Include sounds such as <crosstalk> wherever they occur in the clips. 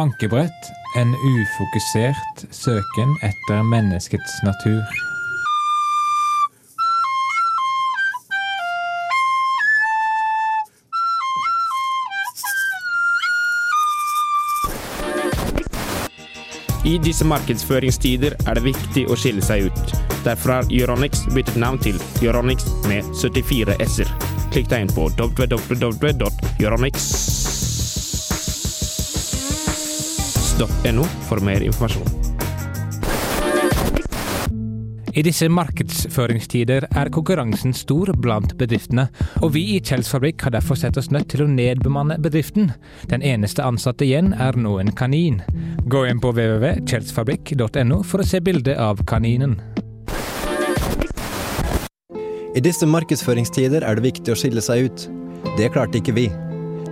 Bankebrett, en ufokusert søken etter menneskets natur. I disse markedsføringstider er det viktig å skille seg ut. Derfor har Euronix byttet navn til Euronix med 74 s-er. Klikk deg inn på www.euronix.no for mer informasjon. I disse markedsføringstider er konkurransen stor blant bedriftene, og vi i Kjells fabrikk har derfor sett oss nødt til å nedbemanne bedriften. Den eneste ansatte igjen er nå en kanin. Gå inn på www.kjellsfabrikk.no for å se bilde av kaninen. I disse markedsføringstider er det viktig å skille seg ut. Det klarte ikke vi.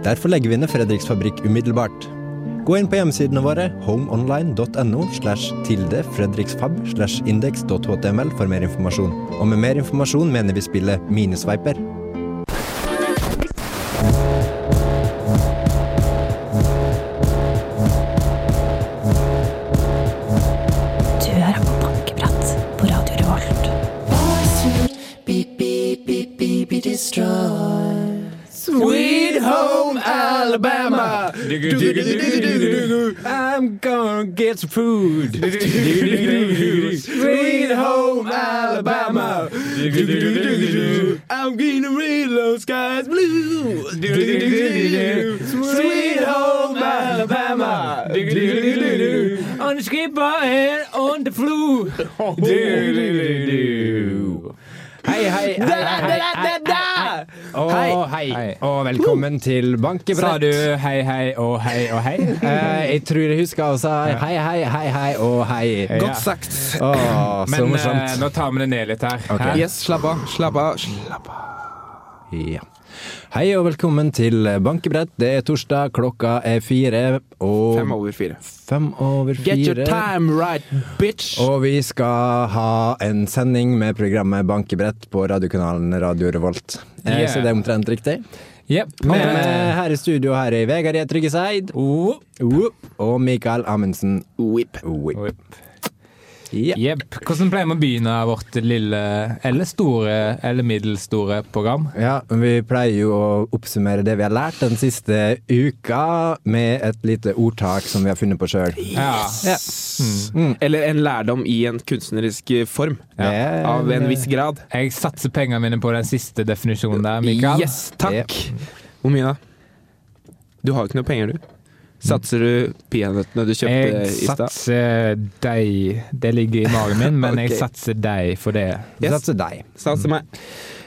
Derfor legger vi ned Fredriks fabrikk umiddelbart. Gå inn på hjemmesidene våre homeonline.no slash tilde fredriksfab slash indeks.html for mer informasjon. Og med mer informasjon mener vi spillet Minesviper. Get some food. <laughs> Sweet home Alabama. I'm gonna read velkommen til Sa Bankebrett. du hei, hei og hei og hei? Eh, jeg tror jeg husker å si hei, hei, hei, hei og hei. Godt sagt. Åh, så Men eh, morsomt. nå tar vi det ned litt her. Ok. Hæ? Yes, slapp av. Slapp av. Slapp av. Ja. Hei og velkommen til Bankebrett. Det er torsdag, klokka er fire og Fem over fire. Fem over fire. Get your time right, bitch. Og vi skal ha en sending med programmet Bankebrett på radiokanalen Radio Revolt. Eh, Yeah. Så det er omtrent riktig. Eh, med her i studio her er Vegard E. Tryggeseid. oh, Oh. Og Mikael Amundsen. Whip. Whip. oh, Ja. Jepp. Hvordan pleier vi å begynne vårt lille, eller store, eller middelstore program? Ja, Vi pleier jo å oppsummere det vi har lært den siste uka, med et lite ordtak som vi har funnet på sjøl. Ja. Eller en lærdom i en kunstnerisk form. Ja. Av en viss grad. Jeg satser pengene mine på den siste definisjonen der, Mikael. Yes, takk. Hvor mye da? Du har jo ikke noe penger, du. Satser du peanøttene du kjøpte Jeg i stad? satser deg Det ligger i magen min, men <laughs> jeg satser deg for det. Yes. satser deg. Satser meg.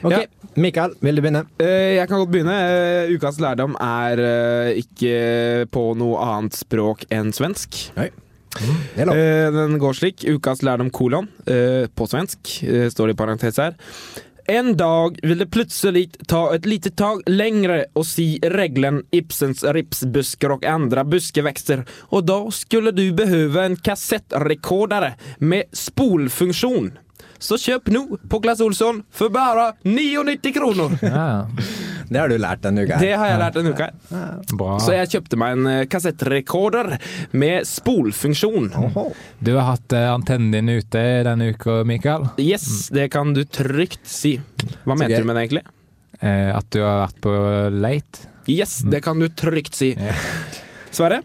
Ok, Ja. Mikael, vil du begynne? Eh, Jeg kan godt begynne. Eh, Ukas lærdom er eh, ikke på noe annet språk enn svensk. Oi. Mm. Eh, Den går slik. Ukas lærdom kolon eh, på svensk, står det i parentes her. En dag vil det plutselig ta et lite tag lengre å si regelen Ibsens ripsbusker og andre buskevekster, og da skulle du behøve en kassettrekordere med spolfunksjon. Så kjøp nå på Clas Olsson for bare 99 kroner! Ja, Det har du lært denne uka. Det har jeg lært denne uka. bra. Så jeg kjøpte meg en eh, kassettrekorder med spolfunksjon. Du har hatt eh, antennen din ute denne uka, Mikael. Yes, det kan du trygt si. Hva Så mente gøy. du med det, egentlig? Eh, at du har vært på leit. Yes, det kan du trygt si. Sverre?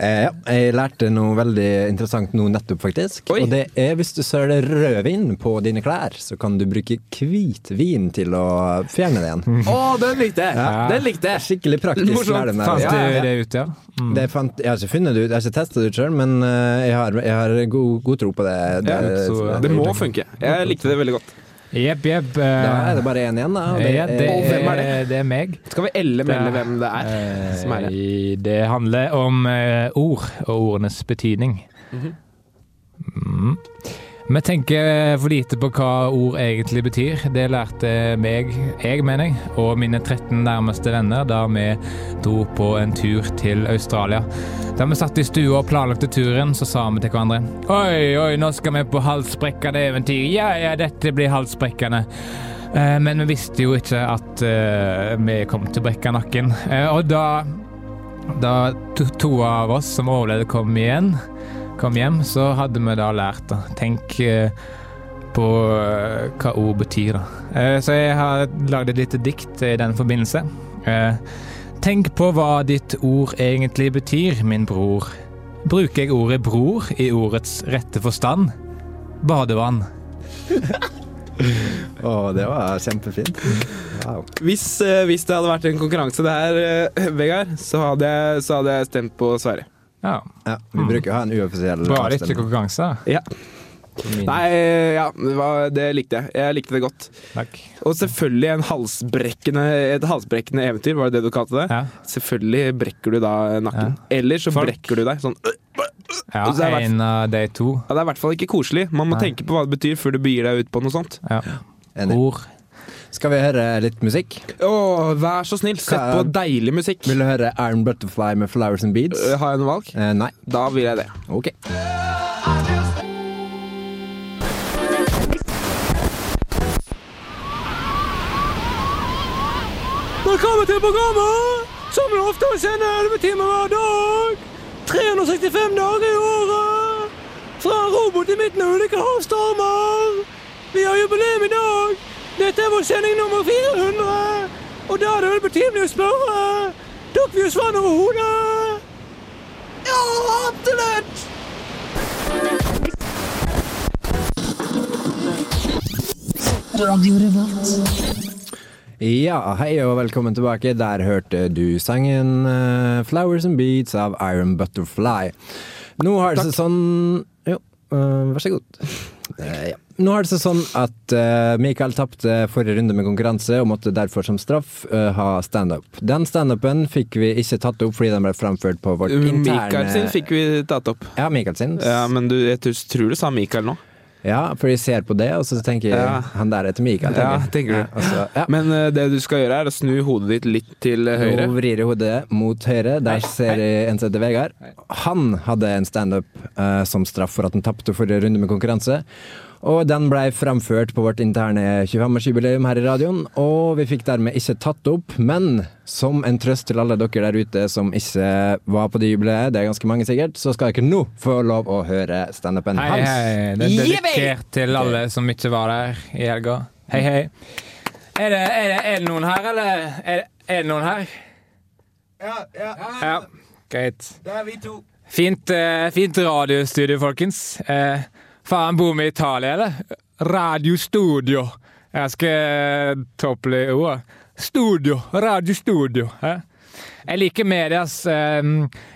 Eh, ja, jeg lærte noe veldig interessant nå nettopp, faktisk. Oi. Og det er hvis du søler rødvin på dine klær, så kan du bruke hvitvin til å fjerne det igjen. Å, den likte jeg! Ja. Den likte jeg! Skikkelig praktisk Morsomt. Fant du det ut, ja? Mm. Det fant, jeg har ikke funnet det ut, jeg har ikke testet det ut sjøl, men eh, jeg har, jeg har god, god tro på det. det, Ja, så- Det må funke. Jeg likte det veldig godt. Jepp, jepp. Da er det bare én igjen, da. og det ja, det, Og hvem er det? det er meg. Skal vi elle melde hvem det er som er det? Eh, Det handler om eh, ord og ordenes betydning. Mhm. mm. Vi tenker for lite på hva ord egentlig betyr. Det lærte meg, jeg mener jeg, og mine 13 nærmeste venner da vi dro på en tur til Australia. Da vi satt i stua og planlagte turen, så sa vi til hverandre Oi, oi, nå skal vi på halsbrekkende eventyr. Ja, ja, dette blir halssprekkende. Eh, Men vi visste jo ikke at eh, vi kom til å brekke nakken. Eh, Og da Da to av oss som overlevde, kom igjen, kom hjem, så hadde vi da lært da. Tenk eh, på eh, hva ord betyr, da. Eh, så jeg har lagd et lite dikt i den forbindelse. Tenk på hva ditt ord egentlig betyr, min bror. Bruker jeg ordet bror i ordets rette forstand? Badevann. <laughs> Å, det var kjempefint. Wow. Hvis, hvis det hadde vært en konkurranse det her, Vegard, så hadde, jeg, så hadde jeg stemt på Sverre. Ja, Ja, vi bruker å ha en uoffisiell Bare ikke konkurranse. Ja. Min- Nei, eh, ja, det, var, det likte jeg. Jeg likte det godt. Takk. Og selvfølgelig en halsbrekkende, et halsbrekkende eventyr, var det det du kalte det? Ja. Selvfølgelig brekker du da nakken. Eller så Folk- brekker du deg sånn øh, Ja, så det en av de to. ja, Det er i hvert fall ikke koselig. Man må Nei. tenke på hva det betyr før du begir deg ut på noe sånt. Ja. Ord. Skal vi høre litt musikk? Å, vær så snill, sett på deilig musikk. Vil du høre Iron Butterfly med Flowers and Beads? Øh, Har jeg noe valg? Eh, nei. Da vil jeg det. Ok. Velkommen til programmet som vi ofte sender 11 timer hver dag. 365 dager i året. Fra robot i midten av ulike havstormer. Vi har jubileum i dag. Dette er vår sending nummer 400. Og da er det vel betimelig å spørre Tok vi oss vann over hodet? Ja, absolutt! Ja, hei og velkommen tilbake. Der hørte du sangen uh, 'Flowers and Beats' av Iron Butterfly. Nå har det seg sånn Jo, uh, vær så god. Uh, ja. Nå er det sånn at uh, Mikael tapte forrige runde med konkurranse og måtte derfor som straff uh, ha standup. Den standupen fikk vi ikke tatt opp fordi den ble framført på vårt interne Mikael sin fikk vi tatt opp. Ja, Mikael sin. Ja, men du, jeg tror du sa Mikael nå. Ja, for jeg ser på det, og så tenker jeg Ja. han der heter Mikael. Ja, tenker du. Ja, så- ja. Men uh, det du skal gjøre, er å snu hodet ditt litt til eh, høyre. Nå vrir jeg hodet mot høyre. Der ser jeg en som heter Vegard. Han hadde en standup uh, som straff for at han tapte forrige runde med konkurranse. Og den blei framført på vårt interne 25-årsjubileum her i radioen, og vi fikk dermed ikke tatt opp. Men som en trøst til alle dere der ute som ikke var på det jubileet, det er ganske mange sikkert, så skal dere nå få lov å høre standupen hans. hei. hei. Det er dedikert til alle som ikke var der i helga. Hei, hei. Er det, er det, er det noen her, eller? Er det, er det noen her? Ja, ja, Ja. Greit. det er vi to. Fint, eh, fint radiostudio, folkens. Eh, faen, bor vi i Italia, eller? Radiostudio. skal topple ordet. Studio. Radiostudio. Eh? Jeg liker medias eh,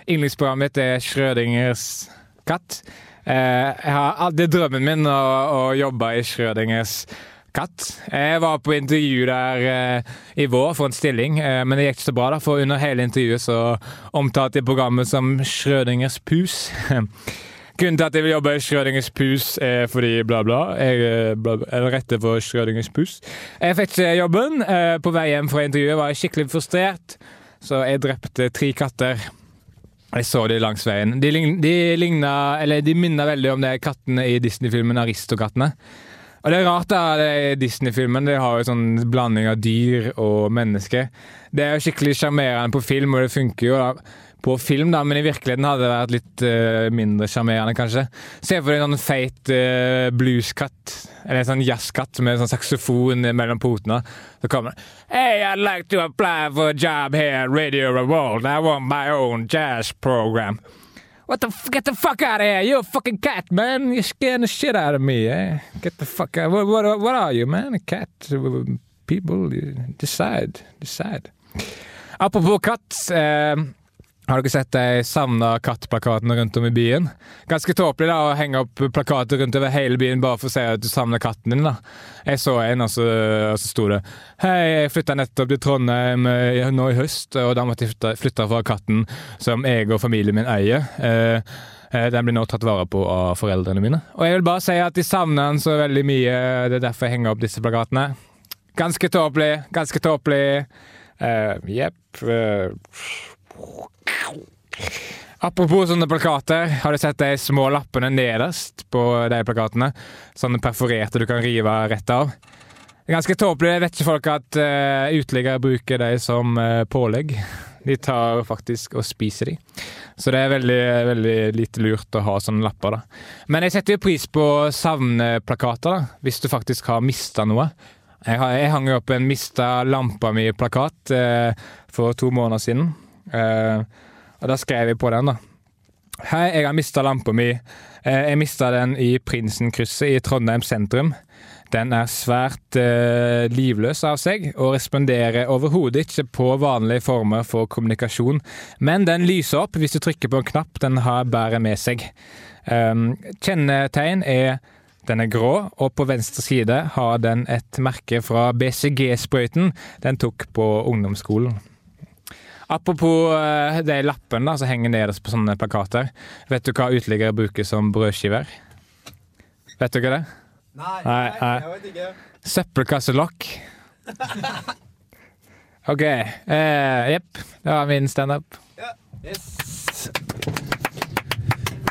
yndlingsprogram mitt er Schrødingers katt. Eh, jeg har aldri drømmen min å, å jobbe i Schrødingers katt. Jeg var på intervju der eh, i vår for en stilling, eh, men det gikk ikke så bra. da, For under hele intervjuet så omtalte jeg programmet som Schrødingers pus. <laughs> Grunnen til at jeg vil jobbe i Schrødingers pus, er fordi bla, bla. Jeg eh, er rette for Schrødingers pus. Jeg fikk ikke jobben. Eh, På vei hjem fra intervjuet var jeg skikkelig frustrert, så jeg drepte tre katter. Jeg så de langs veien. De, lign- de, de minner veldig om de kattene i Disney-filmen Aristokattene. Og det er rart, da, Disney-filmen de har jo sånn blanding av dyr og mennesker. Det er jo skikkelig sjarmerende på film, og det funker jo da på film, da, men i virkeligheten hadde det vært litt uh, mindre sjarmerende, kanskje. Se for deg en sånn feit uh, blueskatt, eller en sånn jazzkatt med en sånn saksofon mellom potene. Så kommer det Hey, I'd like to apply for a job here at Radio Revolt. I want my own jazz program. What the f- get the fuck out of here! You're a fucking cat, man. You're scaring the shit out of me. Eh? Get the fuck out. What, what, what are you, man? A cat? People, decide. Decide. Apropos katt. Eh, har dere sett de savna katt-plakatene rundt om i byen? Ganske tåpelig da, å henge opp plakater rundt over hele byen bare for å si at du savner katten din. da. Jeg så en, og så, og så sto det Hei, jeg flytta nettopp til Trondheim eh, nå i høst, og da måtte jeg flytte, fra katten som jeg og familien min eier. Eh, eh, den blir nå tatt vare på av foreldrene mine. Og jeg vil bare si at de savner den så veldig mye. Det er derfor jeg henger opp disse plakatene. Ganske tåpelig, ganske tåpelig. Jepp. Apropos sånne plakater, har du sett de små lappene nederst på de plakatene? Sånne perforerte du kan rive rett av. Det er Ganske tåpelig. Vet ikke folk at uh, uteliggere bruker de som uh, pålegg? De tar faktisk og spiser de. Så det er veldig, veldig lite lurt å ha sånne lapper, da. Men jeg setter jo pris på savneplakater, da, hvis du faktisk har mista noe. Jeg, har, jeg hang opp en 'mista lampa mi'-plakat eh, for to måneder siden. Eh, og da skrev jeg på den, da. Hei, jeg har mista lampa mi. Eh, jeg mista den i Prinsenkrysset i Trondheim sentrum. Den er svært eh, livløs av seg, og responderer overhodet ikke på vanlige former for kommunikasjon. Men den lyser opp hvis du trykker på en knapp den har bæret med seg. Um, kjennetegn er den er grå, og på venstre side har den et merke fra BCG-sprøyten den tok på ungdomsskolen. Apropos eh, de lappene som henger nederst på sånne plakater. Vet du hva uteliggere bruker som brødskiver? Vet du ikke det? Nei, Nei, nei. jeg vet ikke. Søppelkasselokk. <laughs> OK. Jepp. Uh, Det var min standup. Ja. eh,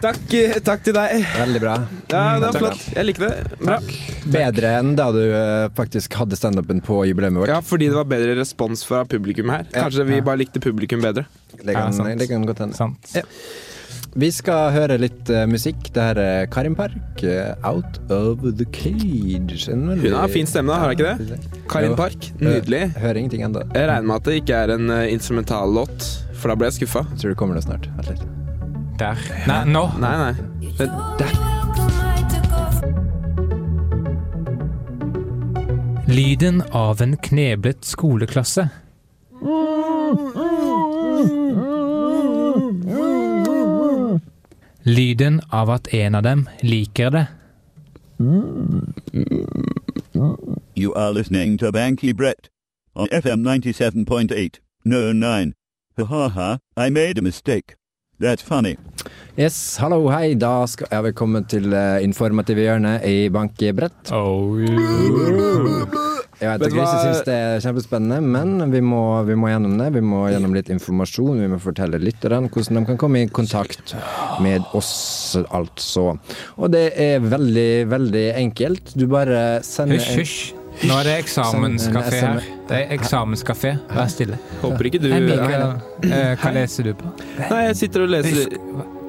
takk takk, til deg. Veldig bra. Ja, det var flott. Jeg liker det. Bra. Bedre enn da du eh, faktisk hadde standupen på jubileet vårt. Ja, fordi det var bedre respons fra publikum her. Kanskje vi bare likte publikum bedre. Det kan, Ja, sant. det kan godt hende. Sant. Ja. Vi skal høre litt uh, musikk. Det her er Karin Park, uh, 'Out of the Cage'. Veldig- Hun har fin stemme, da, har hun ikke det? Karin Jo. Park. Nydelig. Hø- Hører ingenting ennå. Jeg regner med at det ikke er en uh, instrumentallåt, for da ble jeg skuffa. Tror det kommer noe snart. Vent litt. Der. Nei, nå. Nei, nei. Der. Lyden av en kneblet skoleklasse. Lyden av at en av dem liker det. You are listening to Banky Brett on FM 97.8. No, 9. Ha ha ha, I made a mistake. That's funny. Yes, hallo, hei. Da skal jeg velkommen til uh, informative hjørne i Bankebrett. Oh, yeah. Jeg vet ikke jeg syns det er kjempespennende, men vi må, vi må gjennom det. Vi må gjennom litt informasjon. Vi må fortelle lytterne hvordan de kan komme i kontakt med oss, altså. Og det er veldig, veldig enkelt. Du bare sender Hysj, hysj. Nå er det eksamenskafé her. Det er eksamenskafé. Vær stille. Håper ikke du. Eh, Hva leser du på? Nei, jeg sitter og leser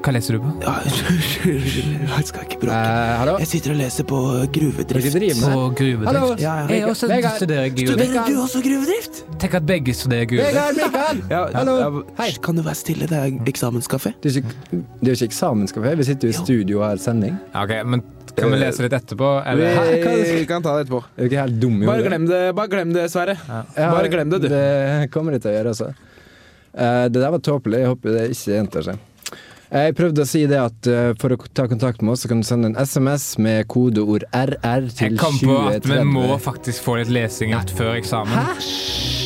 Hva leser du på? Ja, Jeg skal ikke bråke. Eh. Jeg sitter og leser på gruvedrift. På gruvedrift. Hallo? Ja, ja. Jeg også Vegard. studerer gruvedrift. Studerer du også gruvedrift? Tenk at begge studerer gruvedrift. Vegard! Ja, Hallo. ja, Hei. Kan du være stille? Det er eksamenskaffe. Det er ikke, det er ikke eksamenskaffe. Vi sitter jo i studio og har sending. Ok, men kan vi lese litt etterpå? Eller? Er det- Vi kan ta det etterpå. Er ikke helt dum Bare glem det, bare glem det Sverre. Ja, Bare glem det, du. Det kommer de til å gjøre, altså. Eh, det der var tåpelig. Jeg håper det ikke gjentar seg. Jeg prøvde å si det at eh, for å ta kontakt med oss, så kan du sende en SMS med kodeord RR til Jeg kom på at vi må faktisk få litt lesing ut før eksamen.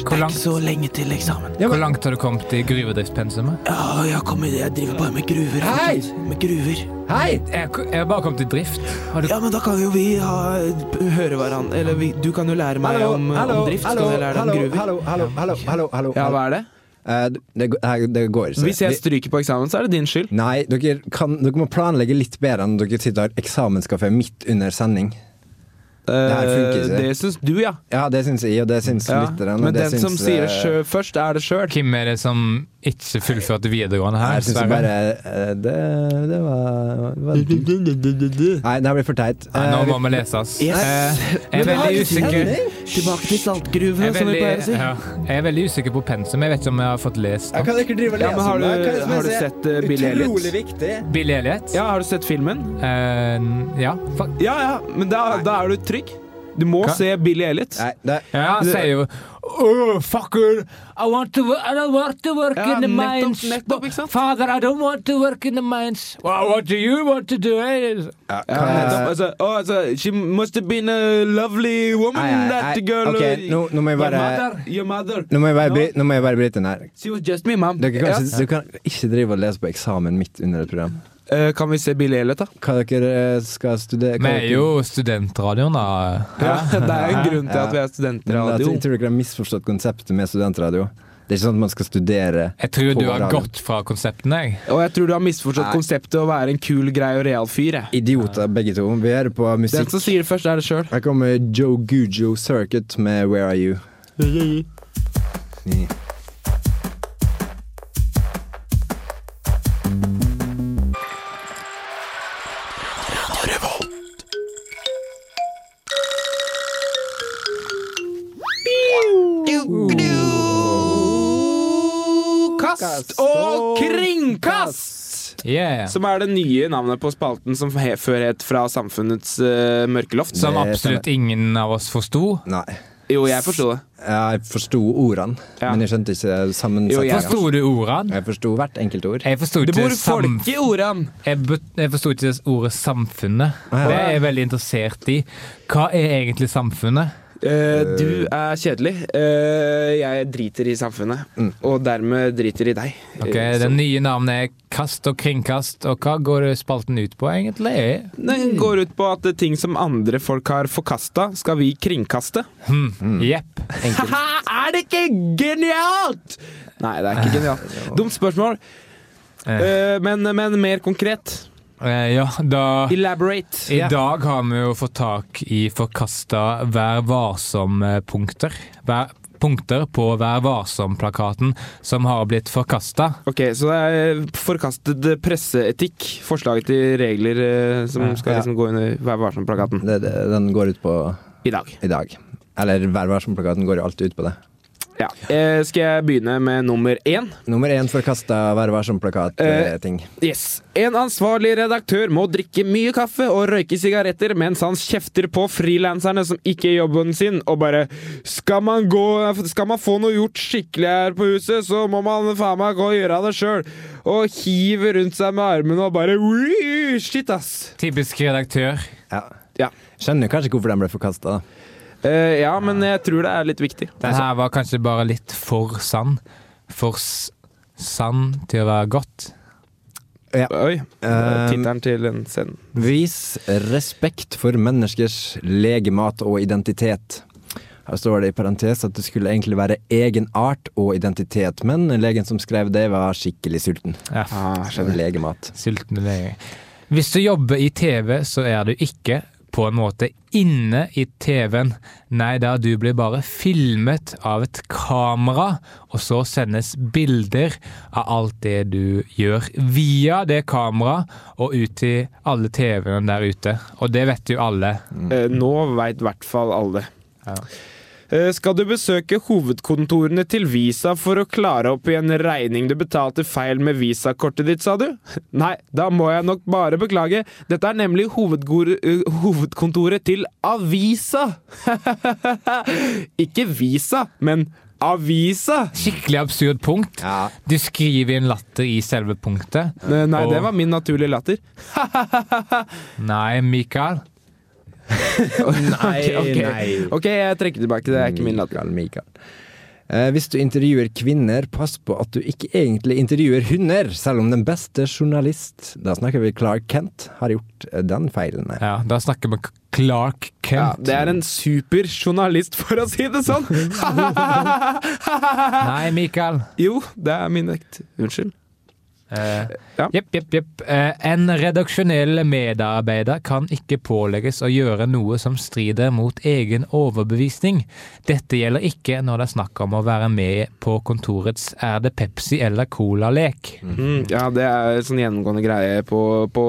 Hvor langt, så lenge til eksamen. Ja, hvor langt har du kommet i gruvedriftspensumet? Ja, jeg, kommer, jeg driver bare med gruver. Hei! Med gruver. Hei! Jeg, jeg har bare kommet i drift. Har du Ja, men da kan jo vi ha, høre hverandre Eller vi, du kan jo lære meg Hallo, om, hallo, om drift. hallo, kan jeg lære deg hallo, om gruver? hallo, hallo, hallo, hallo, hallo. Ja, hva er det? Eh, det, det, det går ikke. Hvis jeg stryker på eksamen, så er det din skyld. Nei, dere, kan, dere må planlegge litt bedre enn dere sitter og har eksamenskafé midt under sending. ikke. Eh, det syns du, ja. Ja, det syns jeg, og det syns ja. lytterne. Men det den som sier det eh, sjøl først, er det sjøl. Hvem er det som ikke fullførte videregående her? Jeg synes bare eh, det, det var, var Nei, det her blir for teit. Nei, nå Eh, må vi lese oss. Yes. Eh, jeg er veldig usikker. Tilbake til saltgruvene, Jeg som vi veldig, pleier å si. ja, jeg er veldig usikker på pensum. Jeg vet ikke om jeg har fått lest det. kan dere drive og lese ja, har du- har du sett, Bill Elliot? Utrolig viktig. Bill Elliot? Ja, har du sett filmen? Uh, ja. Ja, ja, men da, da er du trygg. Du må Hva? se Billy Elliot. Nei, det Ja, han sier jo Oh, fucker! I want to, I don't want to work Ja, in the nettopp, mines. nettopp, ikke sant? Father, I don't want to work in the mines. Well, what do you want to do? eh? Ja, nettopp. Altså, oh, altså, she must have been a lovely woman, Nei, nei, that nei, girl. ok, nå- nå må jeg Your bare- mother. Your mother. Nå må jeg bare, No. bry- bryte inn her. She was just me, mom. Du kan, Ja. ikke, kan ikke drive og lese på eksamen midt under et program. Eh, kan vi se Billy Elliot, da? Hva dere eh, skal studere Vi er jo studentradioen, da. Ja, <laughs> det er en grunn til Ja. at vi er studentradio. Jeg tror- dere har misforstått konseptet med studentradio. Det er ikke sånn at man skal studere Jeg tror du har gått fra konseptene, jeg. Og jeg tror du har misforstått Nei. konseptet å være en kul, grei og real fyr. jeg. idioter, begge to. Vi hører på musikk. Den som sier det først, er det sjøl. Her kommer Joe Gujo Circuit med Where Are You. Kast og kringkast! Yeah. Som er det nye navnet på spalten som he- før het Fra samfunnets uh, mørkeloft. Som absolutt ingen av oss forsto. Nei. Jo, jeg forsto det. Jeg forsto ordene, Ja. men jeg skjønte ikke sammensetninga. Forsto du ordene? Jeg forsto hvert enkelt ord. Jeg forsto Det bor folk i ordene! jeg, jeg forsto ikke ordet samfunnet. Ah, ja. Det er jeg veldig interessert i. Hva er egentlig samfunnet? Eh, du er kjedelig. Uh, jeg driter i samfunnet, Mm. og dermed driter i deg. Ok, Eh, Det nye navnet er Kast og kringkast, og hva går spalten ut på egentlig? Den går ut på at ting som andre folk har forkasta, skal vi kringkaste. Hm, Jepp. Enkelt. Haha, er det ikke genialt?! Nei, det er ikke genialt. Dumt spørsmål, Eh, Eh, men, men mer konkret. Eh, ja, da Elaborate. I dag har vi jo fått tak i forkasta Vær varsom-punkter. Punkter på Vær varsom-plakaten som har blitt forkasta. Ok, så det er forkastet presseetikk. Forslaget til regler eh, som skal Ja. liksom gå under Vær varsom-plakaten den går ut på i dag. i dag. Eller Vær varsom-plakaten går jo alltid ut på det. Ja. Eh, skal jeg begynne med nummer én? Nummer én forkasta Vær Eh, varsom-plakat-ting. Yes. En ansvarlig redaktør må drikke mye kaffe og røyke sigaretter mens han kjefter på frilanserne som ikke gjør jobben sin, og bare skal man, gå, skal man få noe gjort skikkelig her på huset, så må man faen meg gå og gjøre det sjøl. Og hive rundt seg med armene og bare Shit, ass. Typisk redaktør. Ja. Ja. Skjønner kanskje hvorfor den ble forkasta. Eh, ja, men jeg tror det er litt viktig. Den her var kanskje bare litt for sann. For sann til å være godt. Oi. Um, Tittelen til en send. Vis respekt for menneskers legemat og identitet. Her står det i parentes at det skulle egentlig være egen art og identitet, men legen som skrev det, var skikkelig sulten. Ja, Ah, legemat. sultne lege. Hvis du jobber i TV, så er du ikke på en måte inne i TV-en. Nei da, du blir bare filmet av et kamera, og så sendes bilder av alt det du gjør via det kameraet og ut til alle TV-ene der ute. Og det vet jo alle. Eh, nå veit i hvert fall alle. Ja. Eh, Skal du besøke hovedkontorene til Visa for å klare opp i en regning du betalte feil med visakortet ditt, sa du? <laughs> Nei, da må jeg nok bare beklage. Dette er nemlig eh, hovedkontoret til Avisa! <laughs> Ikke Visa, men Avisa! Skikkelig absurd punkt. Ja. Du skriver inn latter i selve punktet. Nei, og... det var min naturlige latter. <laughs> Nei, Mikael. <laughs> Nei, okay. ok. nei. Ok, jeg trekker tilbake. Det er ikke min latter. Mikael, Mikael. Eh, hvis du intervjuer kvinner, pass på at du ikke egentlig intervjuer hunder, selv om den beste journalist, da snakker vi Clark Kent, har gjort eh, den feilen. Ja, da snakker vi Clark Ja, Kent. det er en super journalist, for å si det sånn! <laughs> Nei, Mikael. jo, det er min vekt. Unnskyld. Eh, Ja. Jepp, jepp, jepp. Eh, en redaksjonell medarbeider kan ikke pålegges å gjøre noe som strider mot egen overbevisning. Dette gjelder ikke når det er snakk om å være med på kontorets Er det Pepsi eller Cola-lek. Mm, ja, det er sånn gjennomgående greie på, på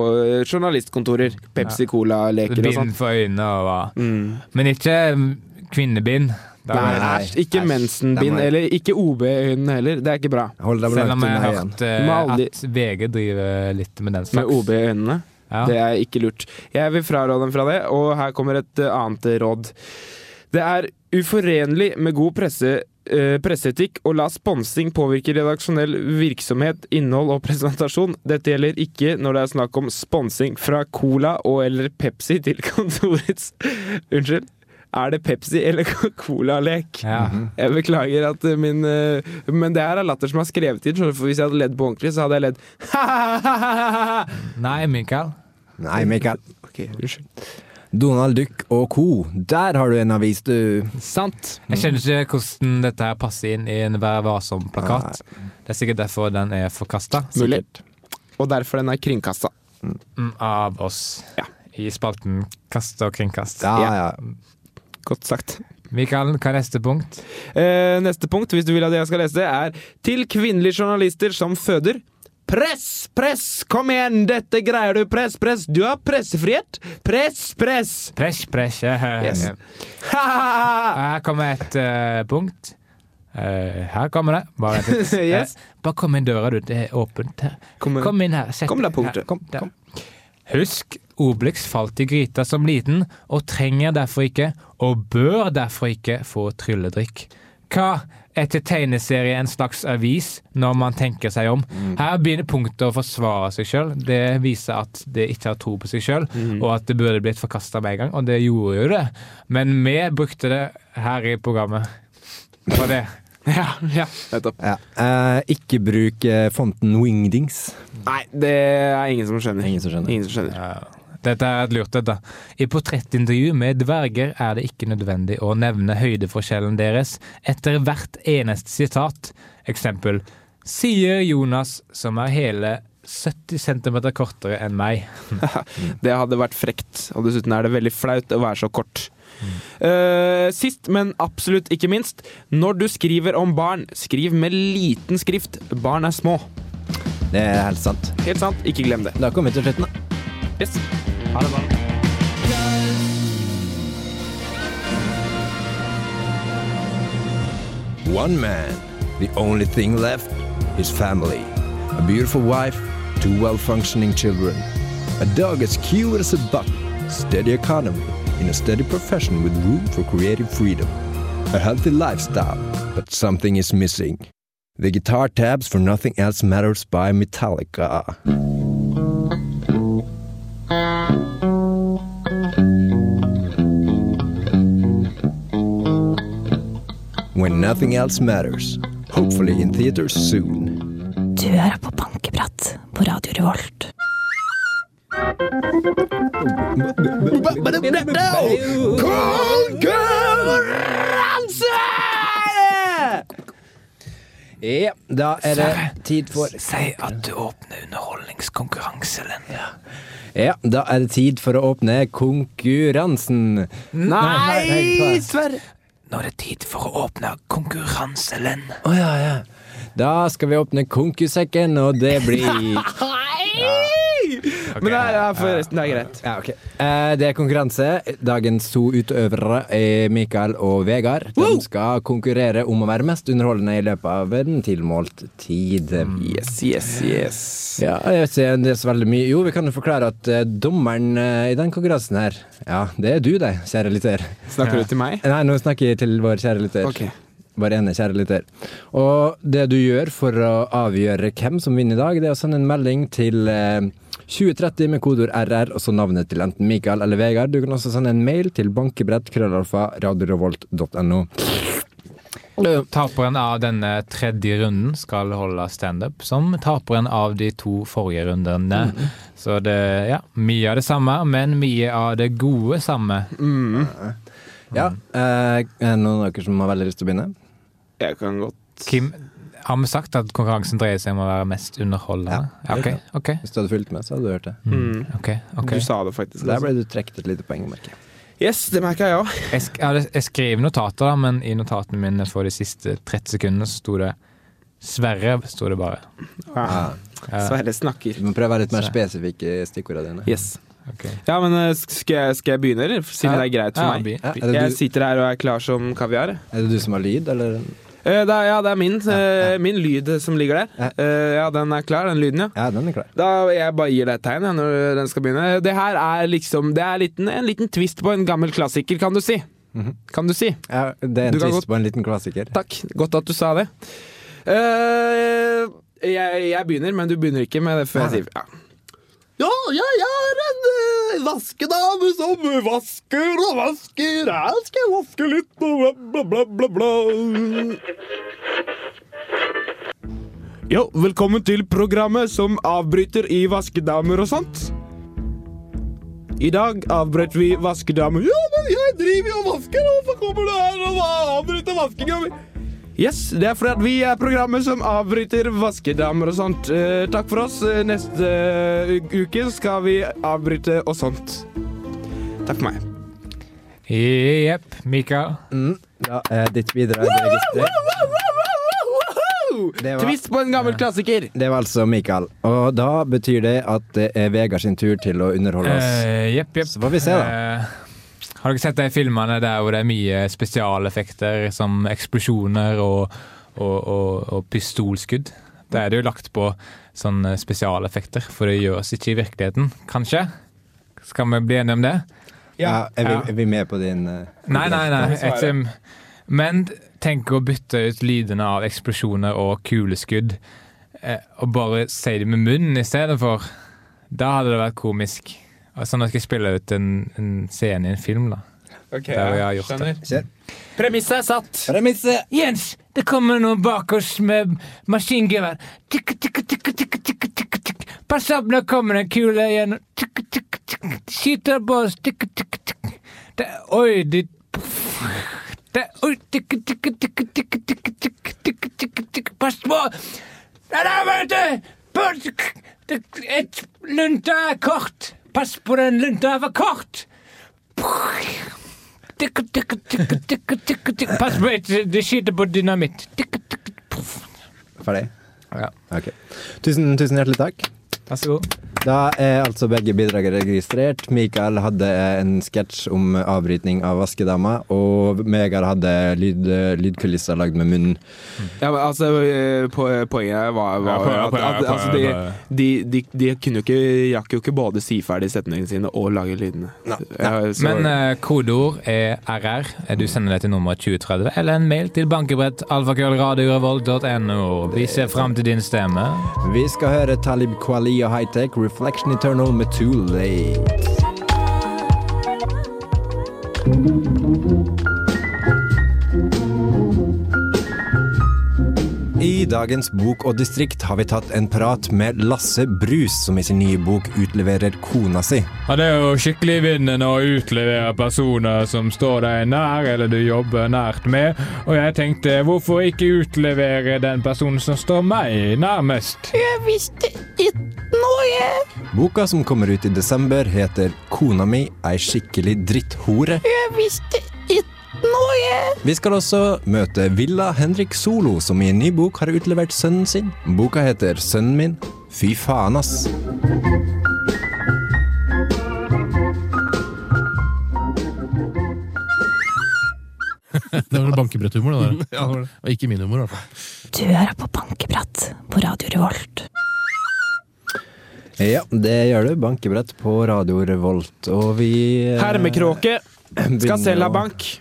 journalistkontorer. Pepsi Cola-leker og Bind sånn. for øynene og hva. Mm. Men ikke mm, kvinnebind. Nei, æsj. Ikke mensenbind, eller ikke OB-øynene heller. Det er ikke bra. Selv om jeg har hørt eh, må aldri- at VG driver litt med den Med slags. OB-øynene. Ja. Det er ikke lurt. Jeg vil fraråde dem fra det, og her kommer et eh, annet råd. Det er uforenlig med god presse, eh, presseetikk å la sponsing påvirke redaksjonell virksomhet, innhold og presentasjon. Dette gjelder ikke når det er snakk om sponsing fra Cola og eller Pepsi til <laughs> kontorets Unnskyld. Er det Pepsi eller Cola-lek? Ja. Jeg beklager at eh, min eh, Men det her er latter som har skrevet inn, for hvis jeg hadde ledd på ordentlig, så hadde jeg ledd <laughs> Nei, Mikael. Nei, Mikael. Ok, unnskyld. Donald Duck og co. Der har du en avis, du. Sant. Jeg skjønner ikke hvordan dette her passer inn i en Vær varsom-plakat. Det er sikkert derfor den er forkasta Mulig. Og derfor den er kringkasta. av oss Ja. i spalten Kast og kringkast. Ja, Ja. Godt sagt. Mikael, hva er neste punkt? Eh, neste punkt, hvis du vil at jeg skal lese det, er til kvinnelige journalister som føder. Press! Press! Kom igjen, dette greier du! Press! Press! Du har pressefrihet! Press! Press! Press, press. Yes. Her kommer et uh, punkt. Uh, her kommer det. Bare. <laughs> Yes. uh, bare kom inn døra, du. Det er åpent her. Kom, Kom inn her. Sett Kom der, punktet. Her, Kom, der. Husk, Obelix falt i gryta som liten, og trenger derfor ikke, og bør derfor ikke, få trylledrikk. Hva er til tegneserie en slags avis når man tenker seg om? Her begynner punktet å forsvare seg sjøl. Det viser at det ikke har tro på seg sjøl, og at det burde blitt forkasta med en gang, og det gjorde jo det. Men vi brukte det her i programmet. For det. <laughs> Ja, ja, nettopp. Ja. Uh, ikke bruk uh, fonten Wingdings. Nei, det er ingen som skjønner. Ingen som skjønner. Ingen som skjønner. Ja. Dette er et lurt dette. I portrettintervju med dverger er det ikke nødvendig å nevne høydeforskjellen deres etter hvert eneste sitat. Eksempel sier Jonas, som er hele 70 cm kortere enn meg. <laughs> Det hadde vært frekt, og dessuten er det veldig flaut å være så kort. Eh, sist, men absolutt ikke minst, når du skriver om barn, skriv med liten skrift. Barn er små. Det er helt sant. Helt sant, ikke glem det. Da kommer vi til slutten, da. Yes. One man, the only thing left, his family. A beautiful wife, two well-functioning children. A dog as cute as a buck, steady economy, in a steady profession with room for creative freedom. A healthy lifestyle, but something is missing. The guitar tabs for Nothing Else Matters by Metallica. When nothing else matters. Hopefully in theaters soon. Du hører på Bankeprat på Radio Revolt. Ja, da er det tid for Si at du åpner underholdningskonkurranse, Len. Ja, da er det tid for å åpne konkurransen. Nei, Sverre! Nå er det tid for å åpne konkurranselen. Å oh, ja, ja. Da skal vi åpne konkusekken, og det blir <laughs> Men det er, forresten, det er greit. Ja, okay. Eh, det er konkurranse. Dagens to utøvere er Mikael og Vegard. De skal konkurrere om å være mest underholdende i løpet av en tilmålt tid. Yes, yes, yes. Ja, jeg vet ikke det er så veldig mye. Jo, vi kan jo forklare at eh, dommeren eh, i den konkurransen her, ja, det er du, deg, kjære lytter. Snakker du til meg? Nei, nå snakker jeg til vår kjære lytter. Ok. Vår ene kjære lytter. Og det du gjør for å avgjøre hvem som vinner i dag, det er å sende en melding til eh, 2030 med kodeord RR og så navnet til enten Mikael eller Vegard. Du kan også sende en mail til bankebrett.krøllalfa.radiorevolt.no. krøllalfa radiorevolt.no. Taperen av denne tredje runden skal holde standup som taperen av de to forrige rundene. Så det ja, mye av det samme, men mye av det gode samme. Ja, eh, er det noen av dere som har veldig lyst til å begynne? Jeg kan godt Kim, har vi sagt at konkurransen dreier seg om å være mest underholdende? Ja. Okay, okay. Hvis du hadde fulgt med, så hadde du hørt det. mm. Okay, ok. Du sa det faktisk. Der ble du trukket et lite poeng, merker jeg. Yes, det merker jeg òg. Jeg, sk jeg, skriver skrev notater, da, men i notatene mine for de siste 30 sekundene så sto det Sverre, sto det bare. Ja. Ja, Sverre snakker. Du må prøve å være litt mer spesifikk i stikkordene dine. Yes. Okay. Ja, men eh, skal jeg, skal jeg begynne, eller? Siden det er greit for Ja, meg. Ja, Jeg sitter her og er klar som kaviar. er det du som har lyd, eller? Eh, det er, ja, det er min, eh, min lyd som ligger der. Eh, ja, den er klar, den lyden, ja. Ja, den er klar. Da Jeg bare gir deg et tegn ja, når den skal begynne. Det her er liksom Det er liten, en liten twist på en gammel klassiker, kan du si. Mhm. Kan du si. Ja, det er en Du kan twist på en liten klassiker. Takk. Godt at du sa det. Eh, jeg, jeg begynner, men du begynner ikke med det før jeg sier ja. Ja, jeg er en uh, vaskedame som vasker og vasker. Her skal jeg vaske litt og bla, bla, bla, bla. Jo, velkommen til programmet som avbryter i vaskedamer og sånt. I dag avbrøt vi vaskedamer. Ja, men jeg driver jo og vasker, og så kommer du her og avbryter vaskinga mi. Yes, det er fordi at vi er programmet som avbryter vaskedamer og sånt. Eh, takk for oss. Eh, Neste eh, uke skal vi avbryte og sånt. Takk for meg. Jepp, Mika. Mm, da er ditt bidrag registrert. Tvist var- Twist på en gammel klassiker. Det var altså Mikael. Og da betyr det at det er Vegard sin tur til å underholde oss. Uh, yep, yep. Så får vi se, da. Eh, Har dere sett de filmene der hvor det er mye spesialeffekter, som eksplosjoner og, og, og, og pistolskudd? Da er det jo lagt på sånne spesialeffekter, for det gjøres ikke i virkeligheten, kanskje? Skal vi bli enige om det? Ja, er, vi, er vi med på din uh, Nei, nei, nei. Et, men tenk å bytte ut lydene av eksplosjoner og kuleskudd, eh, og bare si det med munnen i stedet for. Da hadde det vært komisk. Altså når jeg skal spille ut en, en scene i en film, da. Ok, Der jeg har gjort det. Premisset er satt. Premisse. Jens, det kommer noen bak oss med maskingevær. Pass opp, nå kommer det en kule igjen. Tikk, tikk, tikk. Skyter på oss. Tikk, tikk, tikk. Det, oi, de det, Oi, tikk, tikk, tikk, tikk, tikk, tikk, tikk, tikk, tikk. Pass på! Nei, vent! Pass- Et lunte er kort. Pass på den lunta er for kort. Pass på, et- det skyter på dynamitt. Ferdig? Ja. Okay. Tusen, tusen hjertelig takk. Vær så god. Da er altså begge bidrag registrert. Mikael hadde en sketsj om avbrytning av vaskedama, og Megar hadde lyd, lydkulisser lagd med munnen. Ja, men altså, eh, po Poenget var, var at, at altså, de, de, de, de kunne jo ikke, rakk jo ikke både si ferdig setningene sine og lage lydene. Ja, Men uh, kodeord er RR. Du sender det til nummer 2030, eller en mail til bankebrett alfakrøllradiorevolt.no. Vi ser fram til din stemme. Vi skal høre Talib Kwali og Hightech, Reflection Eternal med dagens Bok og distrikt har vi tatt en prat med Lasse Brus, som i sin nye bok utleverer kona si. Ja, Det er jo skikkelig vinnende å utlevere personer som står deg nær, eller du jobber nært med. Og jeg tenkte, hvorfor ikke utlevere den personen som står meg nærmest? Jeg visste ikke noe. Boka som kommer ut i desember, heter Kona mi ei skikkelig dritthore. Vi skal også møte Villa Henrik Solo, som i en ny bok har utlevert sønnen sin. Boka heter Sønnen min. Fy faen, ass. Det var bankebretthumor, det der. <laughs> Og ikke min humor, i hvert fall. Du hører på Bankebrett på Radio Revolt. Ja, det gjør du. Bankebrett på Radio Revolt. Og vi eh, Hermekråke begynner skal selge bank.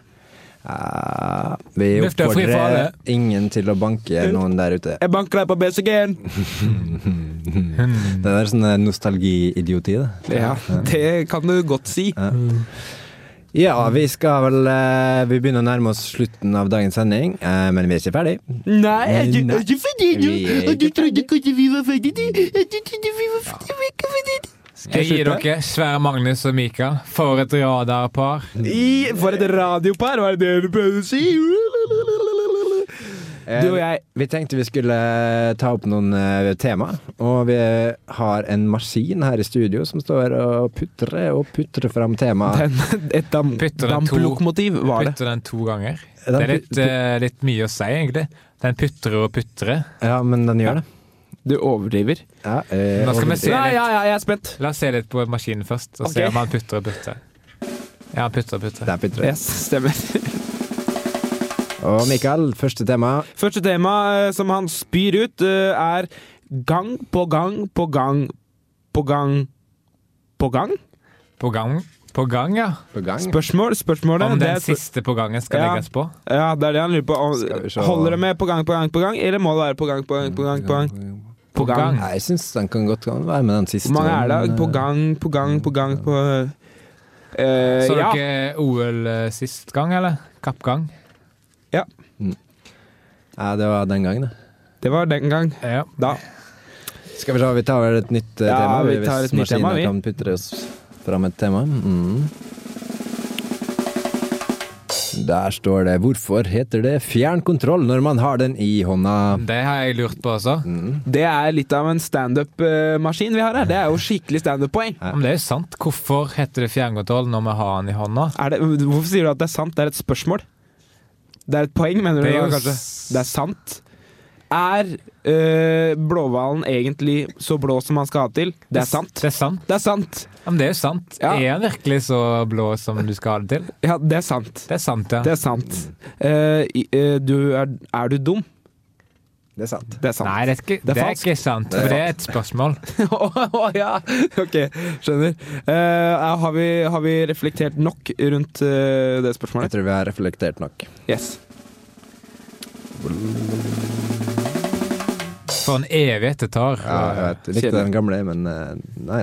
Ja, vi er oppfordrer ingen til å banke noen der ute. Jeg banker deg på BCG-en. Det er sånn nostalgi-idioti, det. Ja, det kan du godt si. Ja, vi skal vel eh, Vi begynner å nærme oss slutten av dagens sending, eh, men vi er ikke ferdig. Nei, jeg Nei. er ikke ferdig nå. Er Du trodde kanskje vi var ferdig? du? Trodde vi var ferdig, er ferdig. Jeg gir dere Sverre Magnus og Mika for et radarpar. I, for et radiopar, var det det du prøvde å si? Du og jeg Vi tenkte vi skulle ta opp noen uh, tema, og vi har en maskin her i studio som står og putrer og putrer fram tema. den, Et dam, damplokomotiv var det. Putter den to ganger. Den Det er litt, eh, litt mye å si, egentlig. Den putrer og putrer. Ja, men den gjør det. Du overdriver. Ja, eh, Nå skal vi se litt. ja, ja, jeg er spent. La oss se litt på maskinen først, og okay. se om han putter og putter. Ja, han putter og putter. Der putter Yes, stemmer. Og Mikael, første tema. Første tema eh, som han spyr ut, eh, er gang på gang på gang på gang på gang? På gang, på gang, ja. På gang. Spørsmål? Spørsmålet Om det den er siste på gangen skal Ja. legges på. Ja, det er det han lurer på. Holder det med på gang på gang på gang, eller må det være på gang på gang på gang? På gang? På gang. Jeg syns den kan godt kan være med den siste. Hvor mange er det? På eh, gang på gang på gang på uh, Så Ja. OL sist gang, eller? Kappgang? Ja, det var den gangen, det. Det var den gang. Ja. Da. Skal vi se, vi tar vel et nytt Ja, tema? vi hvis tar et nytt maskinen tema, vi. kan putre oss fram et tema. Mm. Der står det 'Hvorfor heter det fjernkontroll når man har den i hånda'? Det har jeg lurt på også. Det er litt av en standup-maskin vi har her. Det er jo skikkelig standup-poeng. Men det er jo sant. Hvorfor heter det fjernkontroll når vi har den i hånda? Er det, hvorfor sier du at det er sant? Det er et spørsmål. Det er et poeng, mener du Det kanskje? Det er sant. Er øh, blåhvalen egentlig så blå som han skal ha til? Det er sant. Det er sant. Det er sant. Men det er jo sant. Ja. Er han virkelig så blå som du skal ha det til? Ja, det er sant. Det er sant, ja. Det er sant. Uh, eh, du er, er du dum? Det er sant. Det er sant. Nei, det er ikke, Det er det er ikke sant, for det er et spørsmål. <laughs> Å ja! Ok, skjønner. Uh, har, vi, har vi reflektert nok rundt det det Jeg tror vi har reflektert nok. Yes. For en evighet det tar. Ja, jeg vet. Likte den gamle, men nei.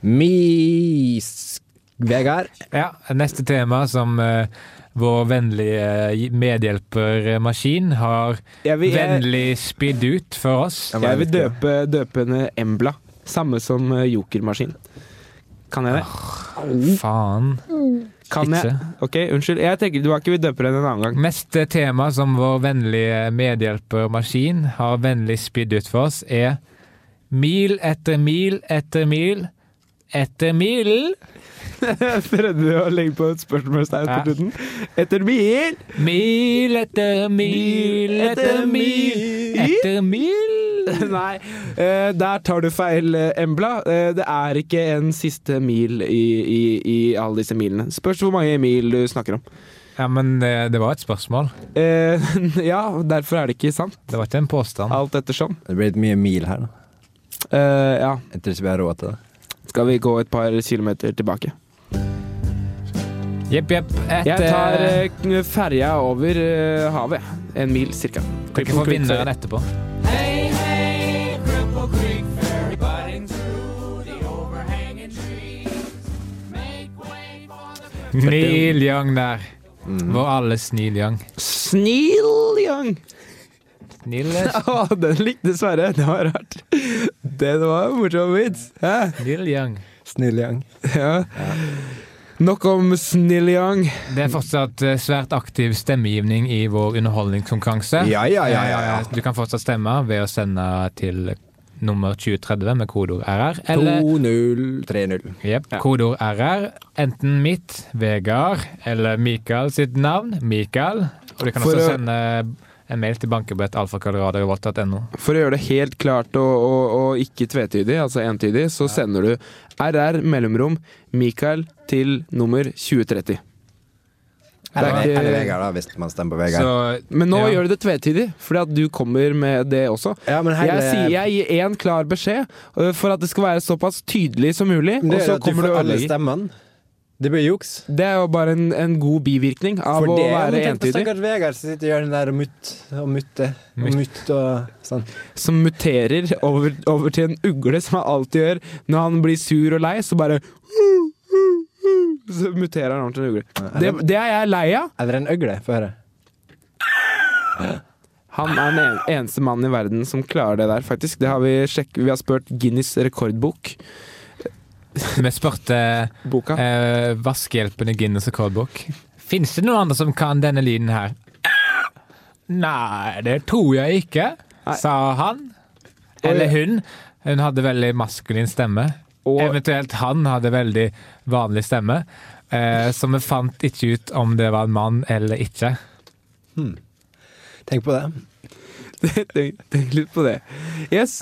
Mis... Vegard. Ja, neste tema som uh, vår vennlige eh, medhjelpermaskin har Jeg vil, jeg, vennlig spydd ut for oss. Jeg vil døpe, døpe henne Embla. Samme som eh, jokermaskin. Kan jeg det? Faen. Kan jeg? Ok, unnskyld. Jeg tenker Du har ikke vi døpe henne en annen gang. Neste tema som vår vennlige medhjelpermaskin har vennlig spydd ut for oss, er mil etter mil etter mil etter mil. <laughs> Prøvde du å legge på et spørsmålstegn på slutten? Etter mil! Mil etter mil etter mil etter mil. <laughs> Nei, eh, der tar du feil, eh, Embla. Eh, det er ikke en siste mil i, i, i alle disse milene. Spørs hvor mange mil du snakker om. Ja, men det, det var et spørsmål. Eh, <laughs> ja, derfor er det ikke sant. Det var ikke en påstand. Alt ettersom. Det blir litt mye mil her, da. Eh, ja, Jeg tror ikke vi har råd til det. Skal vi gå et par kilometer tilbake. Jepp, jepp. Et, Jeg tar eh, ferja over uh, havet. En mil cirka. Dere får vinneren etterpå. Neil Young der. Vår alles Neil Young. Sneal Young! Neil, Å, <laughs> den likte Sverre. Det var rart. Det var morsom vits. Snill Neil Young. Snill Young. Ja. Nok om Snill Young. Det er fortsatt eh, svært aktiv stemmegivning i vår underholdningskonkurranse. Ja, ja, ja, ja, ja. Eh, Du kan fortsatt stemme ved å sende til nummer 2030 med kodeord RR, eller 2030. Jep, kodeord RR. Enten mitt, Vegard, eller Mikael sitt navn, Mikael. Og du kan For også sende en mail til bankebrett alfakalradiovolt.no. For å gjøre det helt klart og, og, og ikke tvetydig, altså entydig, så sender du RR mellomrom Mikael til nummer 2030. Eller, Det er ikke- eller Vegard, da, hvis man stemmer på Vegard. Så Men nå Ja. gjør du det tvetydig, fordi at du kommer med det også. ja, men hele, Jeg, sier, jeg gir én klar beskjed øh, for at det skal være såpass tydelig som mulig, det så er at du får du alle stemmene. Det blir juks. Det er jo bare en, en god bivirkning av å være entydig. stakkars Vegard som sitter i hjørnet der og mutt og mutte og mutt og sånn. Som muterer over, over til en ugle, som han alltid gjør når han blir sur og lei. Så bare Så muterer han over til en ugle. Det, det er jeg lei av. Eller en øgle, få høre. Han er den eneste mannen i verden som klarer det der, faktisk. Det har vi sjekket. Vi har spurt Guinness rekordbok. Vi spurte Boka. eh, Vaskehjelpen i Guinness rekordbok. Fins det noen andre som kan denne lyden her? Nei, det tror jeg ikke, Nei. sa han. Eller hun. Hun hadde veldig maskulin stemme. Og Eventuelt han hadde veldig vanlig stemme. Eh, så vi fant ikke ut om det var en mann eller ikke. Tenk på det. <laughs> tenk, tenk litt på det. Yes.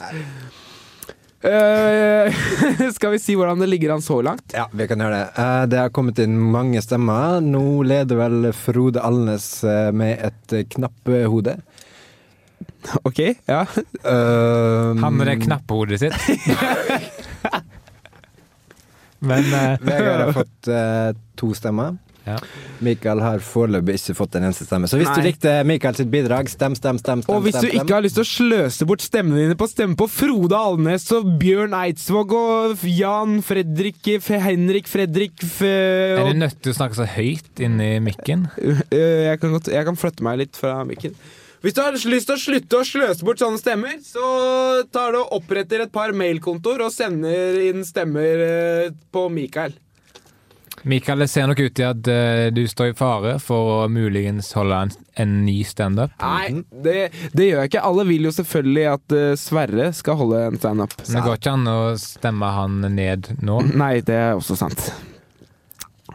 Eh, <laughs> skal vi si hvordan det ligger an så langt? Ja, vi kan gjøre det. Uh, Det har kommet inn mange stemmer. Nå leder vel Frode Alnes eh, med et eh, knappehode. <laughs> OK? Ja. Uh, Han med det knappehodet sitt. <laughs> Men Vegard har fått to stemmer. Ja. Mikael har foreløpig ikke fått en eneste stemme. Så hvis du likte Mikael sitt bidrag, stem, stem, stem. stem Og hvis du stem, stem. ikke har lyst til å sløse bort stemmene dine på å stemme på Frode Alnes og Bjørn Eidsvåg og Jan Fredrik Henrik Fredrik F er og, du nødt til å snakke så høyt inni mikken? Øh, jeg, kan godt, jeg kan flytte meg litt fra mikken. Hvis du har lyst til å slutte å sløse bort sånne stemmer, så tar du og oppretter et par mailkontoer og sender inn stemmer øh, på Mikael. Mikael, det ser nok ut til at uh, du står i fare for å muligens holde en, en ny standup. Nei, det, det gjør jeg ikke. Alle vil jo selvfølgelig at uh, Sverre skal holde en standup. Men det går ikke an å stemme han ned nå. Nei, det er også sant.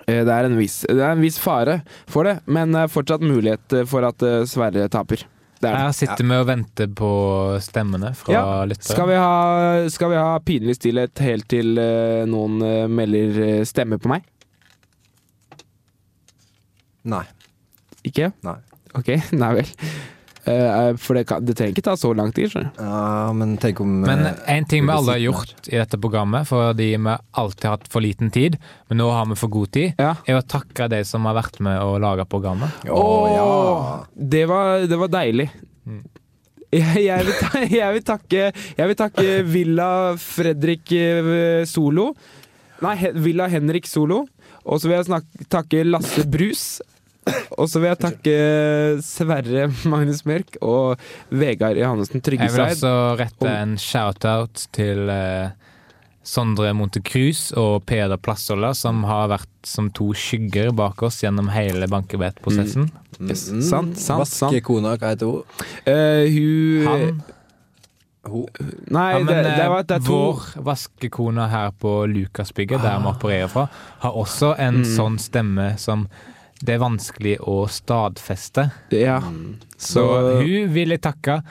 Uh, Det er, en viss, det er en viss fare for det, men fortsatt mulighet for at Sverre taper. Er. Her sitter vi og venter på stemmene fra Ja, lyttere. Skal vi ha, skal vi ha pinlig stillhet helt til noen melder stemme på meg? Nei. Ikke? Nei. Ok, <laughs> nei vel. Eh, for det, kan, det trenger ikke ta så lang tid. skjønner du. Ja, men tenk om Men eh, en ting vi alle har gjort i dette programmet, fordi vi alltid har hatt for liten tid, men nå har vi for god tid, Ja. er å takke de som har vært med å lage programmet. Å ja! Det var, det var deilig. <laughs> Jeg, jeg, vil ta, jeg, vil takke, jeg vil takke Villa Fredrik eh, Solo. Nei, He- Villa Henrik Solo. Og så vil jeg snak, takke Lasse Brus. Og så vil jeg takke Sverre Magnus Mørk og Vegard Johannessen Jeg vil Tryggeseid. også rette en shout-out til eh, Sondre Montecruz og Peder Plassola, som har vært som to skygger bak oss gjennom hele bankebettprosessen. Yes, sant, sant, sant. Vaskekona, hva heter hun? Uh, hun Han, Ho. Nei, ja, men det, det, var, det er eh, to vår vaskekone her på Lukasbygget, der vi opererer fra, har også en Mm. sånn stemme som det er vanskelig å stadfeste. Ja. Så hun vil jeg takke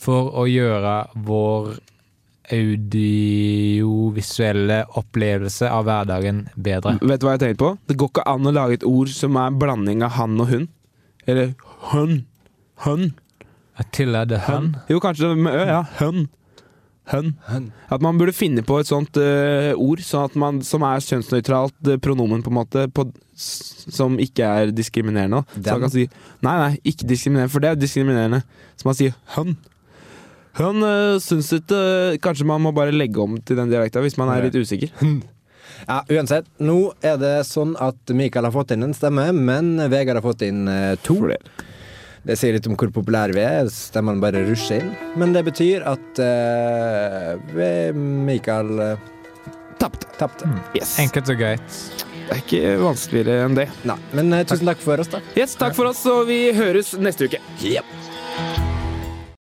for å gjøre vår audiovisuelle opplevelse av hverdagen bedre. Vet du hva jeg tenkte på? Det går ikke an å lage et ord som er en blanding av han og hun. Eller hun. Hun. Til det Hun. hun. Jo, kanskje med ø, ja. Hun. Hun. At man burde finne på et sånt uh, ord sånn man, som er kjønnsnøytralt uh, pronomen, på en måte, på, som ikke er diskriminerende. Den. Så man kan si Nei, nei, ikke diskriminerende, for det er diskriminerende. Så man sier hun. Hun uh, syns ikke Kanskje man må bare legge om til den dialekta hvis man er litt usikker. Ja, uansett. Nå er det sånn at Mikael har fått inn en stemme, men Vegard har fått inn to. to. Det sier litt om hvor populære vi er. Stemmene bare rusher inn. Men det betyr at uh, vi- Mikael uh, Tapte. tapte. Yes. Enkelt og greit. Det er ikke vanskeligere enn det. Nei, men uh, tusen takk for oss, da. Yes, takk for oss, og vi høres neste uke. Yep.